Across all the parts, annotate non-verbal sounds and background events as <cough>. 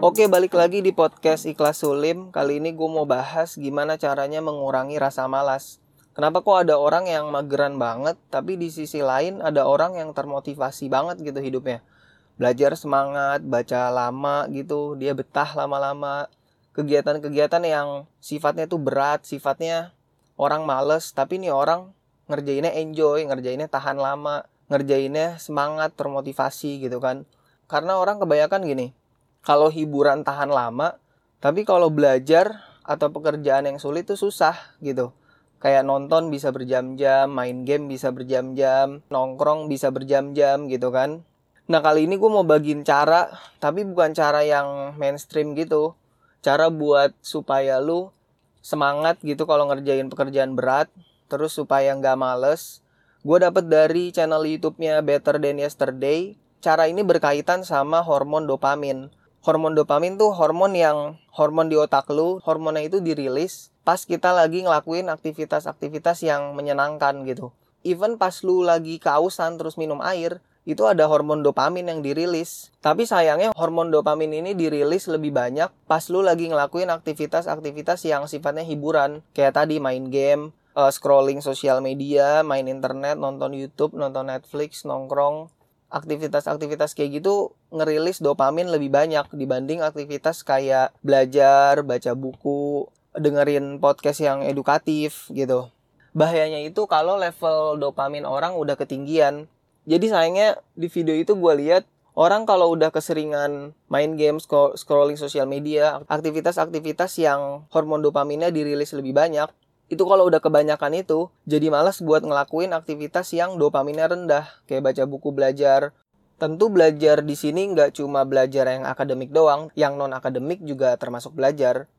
Oke, balik lagi di podcast Ikhlas Sulim. Kali ini gue mau bahas gimana caranya mengurangi rasa malas. Kenapa kok ada orang yang mageran banget, tapi di sisi lain ada orang yang termotivasi banget gitu hidupnya. Belajar semangat, baca lama gitu, dia betah lama-lama. Kegiatan-kegiatan yang sifatnya tuh berat, sifatnya orang males, tapi nih orang ngerjainnya enjoy, ngerjainnya tahan lama, ngerjainnya semangat, termotivasi gitu kan. Karena orang kebanyakan gini, kalau hiburan tahan lama, tapi kalau belajar atau pekerjaan yang sulit itu susah gitu. Kayak nonton bisa berjam-jam, main game bisa berjam-jam, nongkrong bisa berjam-jam gitu kan. Nah kali ini gue mau bagiin cara, tapi bukan cara yang mainstream gitu. Cara buat supaya lu semangat gitu kalau ngerjain pekerjaan berat, terus supaya nggak males. Gue dapet dari channel YouTube-nya Better Than Yesterday. Cara ini berkaitan sama hormon dopamin hormon dopamin tuh hormon yang hormon di otak lu, hormonnya itu dirilis pas kita lagi ngelakuin aktivitas-aktivitas yang menyenangkan gitu. Even pas lu lagi kausan terus minum air, itu ada hormon dopamin yang dirilis. Tapi sayangnya hormon dopamin ini dirilis lebih banyak pas lu lagi ngelakuin aktivitas-aktivitas yang sifatnya hiburan. Kayak tadi main game, uh, scrolling sosial media, main internet, nonton YouTube, nonton Netflix, nongkrong, aktivitas-aktivitas kayak gitu ngerilis dopamin lebih banyak dibanding aktivitas kayak belajar, baca buku, dengerin podcast yang edukatif gitu. Bahayanya itu kalau level dopamin orang udah ketinggian. Jadi sayangnya di video itu gue lihat orang kalau udah keseringan main game, scrolling sosial media, aktivitas-aktivitas yang hormon dopaminnya dirilis lebih banyak, itu kalau udah kebanyakan itu jadi malas buat ngelakuin aktivitas yang dopaminnya rendah kayak baca buku belajar. Tentu belajar di sini nggak cuma belajar yang akademik doang yang non akademik juga termasuk belajar.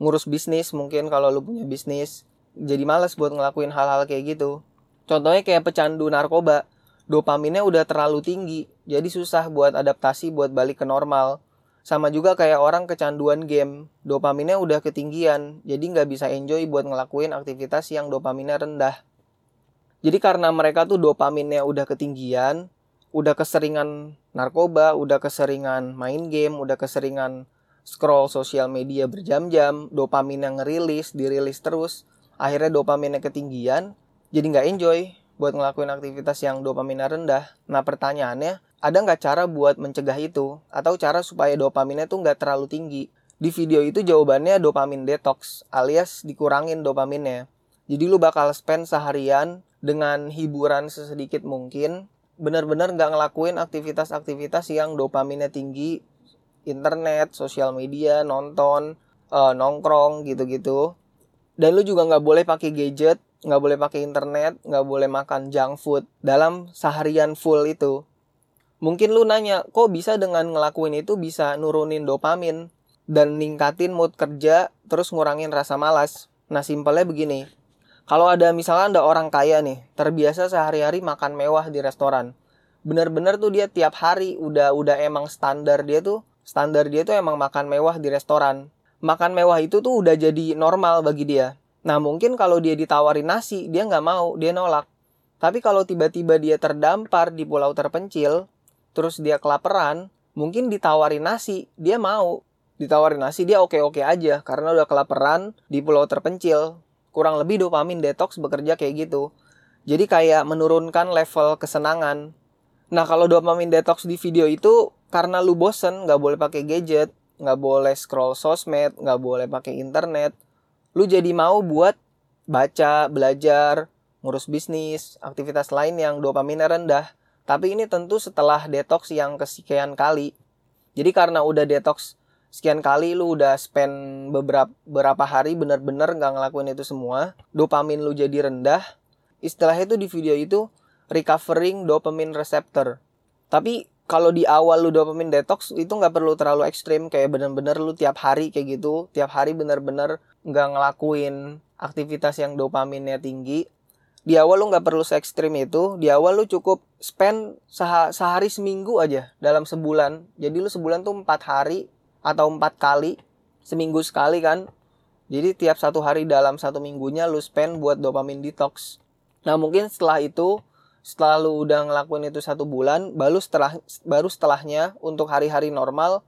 Ngurus bisnis mungkin kalau lu punya bisnis jadi malas buat ngelakuin hal-hal kayak gitu. Contohnya kayak pecandu narkoba dopaminnya udah terlalu tinggi jadi susah buat adaptasi buat balik ke normal sama juga kayak orang kecanduan game, dopaminnya udah ketinggian, jadi nggak bisa enjoy buat ngelakuin aktivitas yang dopaminnya rendah. Jadi karena mereka tuh dopaminnya udah ketinggian, udah keseringan narkoba, udah keseringan main game, udah keseringan scroll sosial media berjam-jam, dopamin yang ngerilis, dirilis terus, akhirnya dopaminnya ketinggian, jadi nggak enjoy buat ngelakuin aktivitas yang dopaminnya rendah. Nah pertanyaannya, ada nggak cara buat mencegah itu? Atau cara supaya dopaminnya tuh nggak terlalu tinggi? Di video itu jawabannya dopamin detox alias dikurangin dopaminnya. Jadi lu bakal spend seharian dengan hiburan sesedikit mungkin bener-bener nggak ngelakuin aktivitas-aktivitas yang dopaminnya tinggi internet sosial media nonton uh, nongkrong gitu-gitu. Dan lu juga nggak boleh pakai gadget nggak boleh pakai internet nggak boleh makan junk food dalam seharian full itu Mungkin lu nanya, kok bisa dengan ngelakuin itu bisa nurunin dopamin dan ningkatin mood kerja terus ngurangin rasa malas. Nah, simpelnya begini. Kalau ada misalnya ada orang kaya nih, terbiasa sehari-hari makan mewah di restoran. Bener-bener tuh dia tiap hari udah udah emang standar dia tuh, standar dia tuh emang makan mewah di restoran. Makan mewah itu tuh udah jadi normal bagi dia. Nah mungkin kalau dia ditawarin nasi, dia nggak mau, dia nolak. Tapi kalau tiba-tiba dia terdampar di pulau terpencil, terus dia kelaparan, mungkin ditawarin nasi, dia mau. Ditawarin nasi dia oke-oke aja karena udah kelaparan di pulau terpencil. Kurang lebih dopamin detox bekerja kayak gitu. Jadi kayak menurunkan level kesenangan. Nah kalau dopamin detox di video itu karena lu bosen nggak boleh pakai gadget, nggak boleh scroll sosmed, nggak boleh pakai internet. Lu jadi mau buat baca, belajar, ngurus bisnis, aktivitas lain yang dopaminnya rendah. Tapi ini tentu setelah detox yang kesekian kali. Jadi karena udah detox sekian kali lu udah spend beberapa beberapa hari bener-bener nggak ngelakuin itu semua, dopamin lu jadi rendah. Istilahnya itu di video itu recovering dopamine receptor. Tapi kalau di awal lu dopamine detox itu nggak perlu terlalu ekstrim kayak bener-bener lu tiap hari kayak gitu, tiap hari bener-bener nggak ngelakuin aktivitas yang dopaminnya tinggi di awal lu nggak perlu se ekstrim itu di awal lu cukup spend seh sehari seminggu aja dalam sebulan. Jadi lu sebulan tuh empat hari atau empat kali seminggu sekali kan. Jadi tiap satu hari dalam satu minggunya lu spend buat dopamin detox. Nah mungkin setelah itu setelah lu udah ngelakuin itu satu bulan baru setelah baru setelahnya untuk hari-hari normal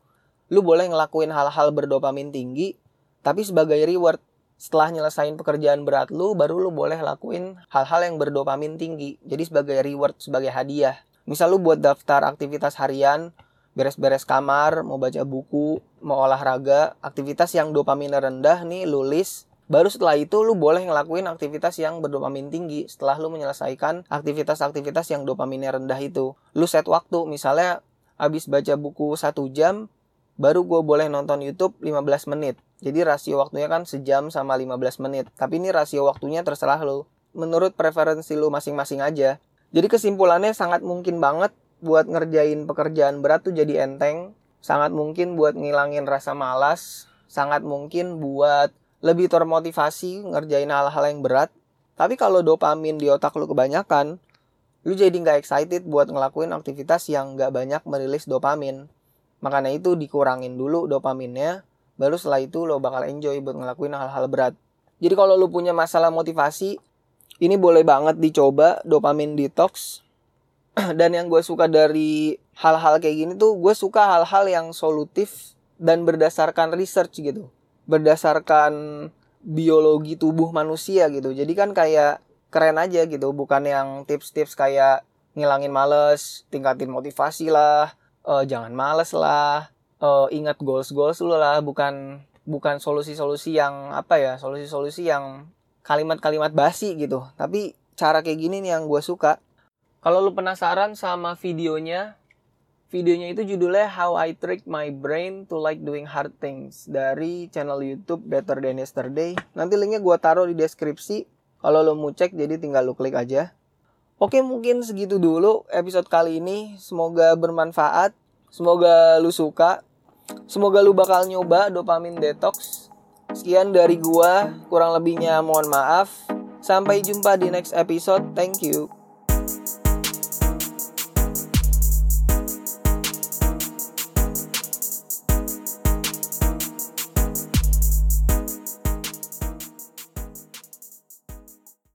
lu boleh ngelakuin hal-hal berdopamin tinggi tapi sebagai reward setelah nyelesain pekerjaan berat lu baru lu boleh lakuin hal-hal yang berdopamin tinggi jadi sebagai reward sebagai hadiah. Misal lu buat daftar aktivitas harian beres-beres kamar mau baca buku mau olahraga aktivitas yang dopamin rendah nih lu list. Baru setelah itu lu boleh ngelakuin aktivitas yang berdopamin tinggi setelah lu menyelesaikan aktivitas-aktivitas yang dopaminnya rendah itu. Lu set waktu misalnya habis baca buku satu jam baru gue boleh nonton YouTube 15 menit. Jadi rasio waktunya kan sejam sama 15 menit. Tapi ini rasio waktunya terserah lo. Menurut preferensi lo masing-masing aja. Jadi kesimpulannya sangat mungkin banget buat ngerjain pekerjaan berat tuh jadi enteng. Sangat mungkin buat ngilangin rasa malas. Sangat mungkin buat lebih termotivasi ngerjain hal-hal yang berat. Tapi kalau dopamin di otak lo kebanyakan, lu jadi nggak excited buat ngelakuin aktivitas yang nggak banyak merilis dopamin. Makanya itu dikurangin dulu dopaminnya, baru setelah itu lo bakal enjoy buat ngelakuin hal-hal berat. Jadi kalau lo punya masalah motivasi, ini boleh banget dicoba dopamin detox. <clears throat> Dan yang gue suka dari hal-hal kayak gini tuh, gue suka hal-hal yang solutif dan berdasarkan research gitu. Berdasarkan biologi tubuh manusia gitu. Jadi kan kayak keren aja gitu, bukan yang tips-tips kayak ngilangin males, tingkatin motivasi lah, uh, jangan males lah uh, ingat goals goals lu lah bukan bukan solusi-solusi yang apa ya solusi-solusi yang kalimat-kalimat basi gitu tapi cara kayak gini nih yang gue suka kalau lu penasaran sama videonya videonya itu judulnya How I Trick My Brain to Like Doing Hard Things dari channel YouTube Better Than Yesterday nanti linknya gue taruh di deskripsi kalau lo mau cek jadi tinggal lo klik aja Oke mungkin segitu dulu episode kali ini. Semoga bermanfaat. Semoga lu suka. Semoga lu bakal nyoba dopamin detox. Sekian dari gua. Kurang lebihnya mohon maaf. Sampai jumpa di next episode. Thank you.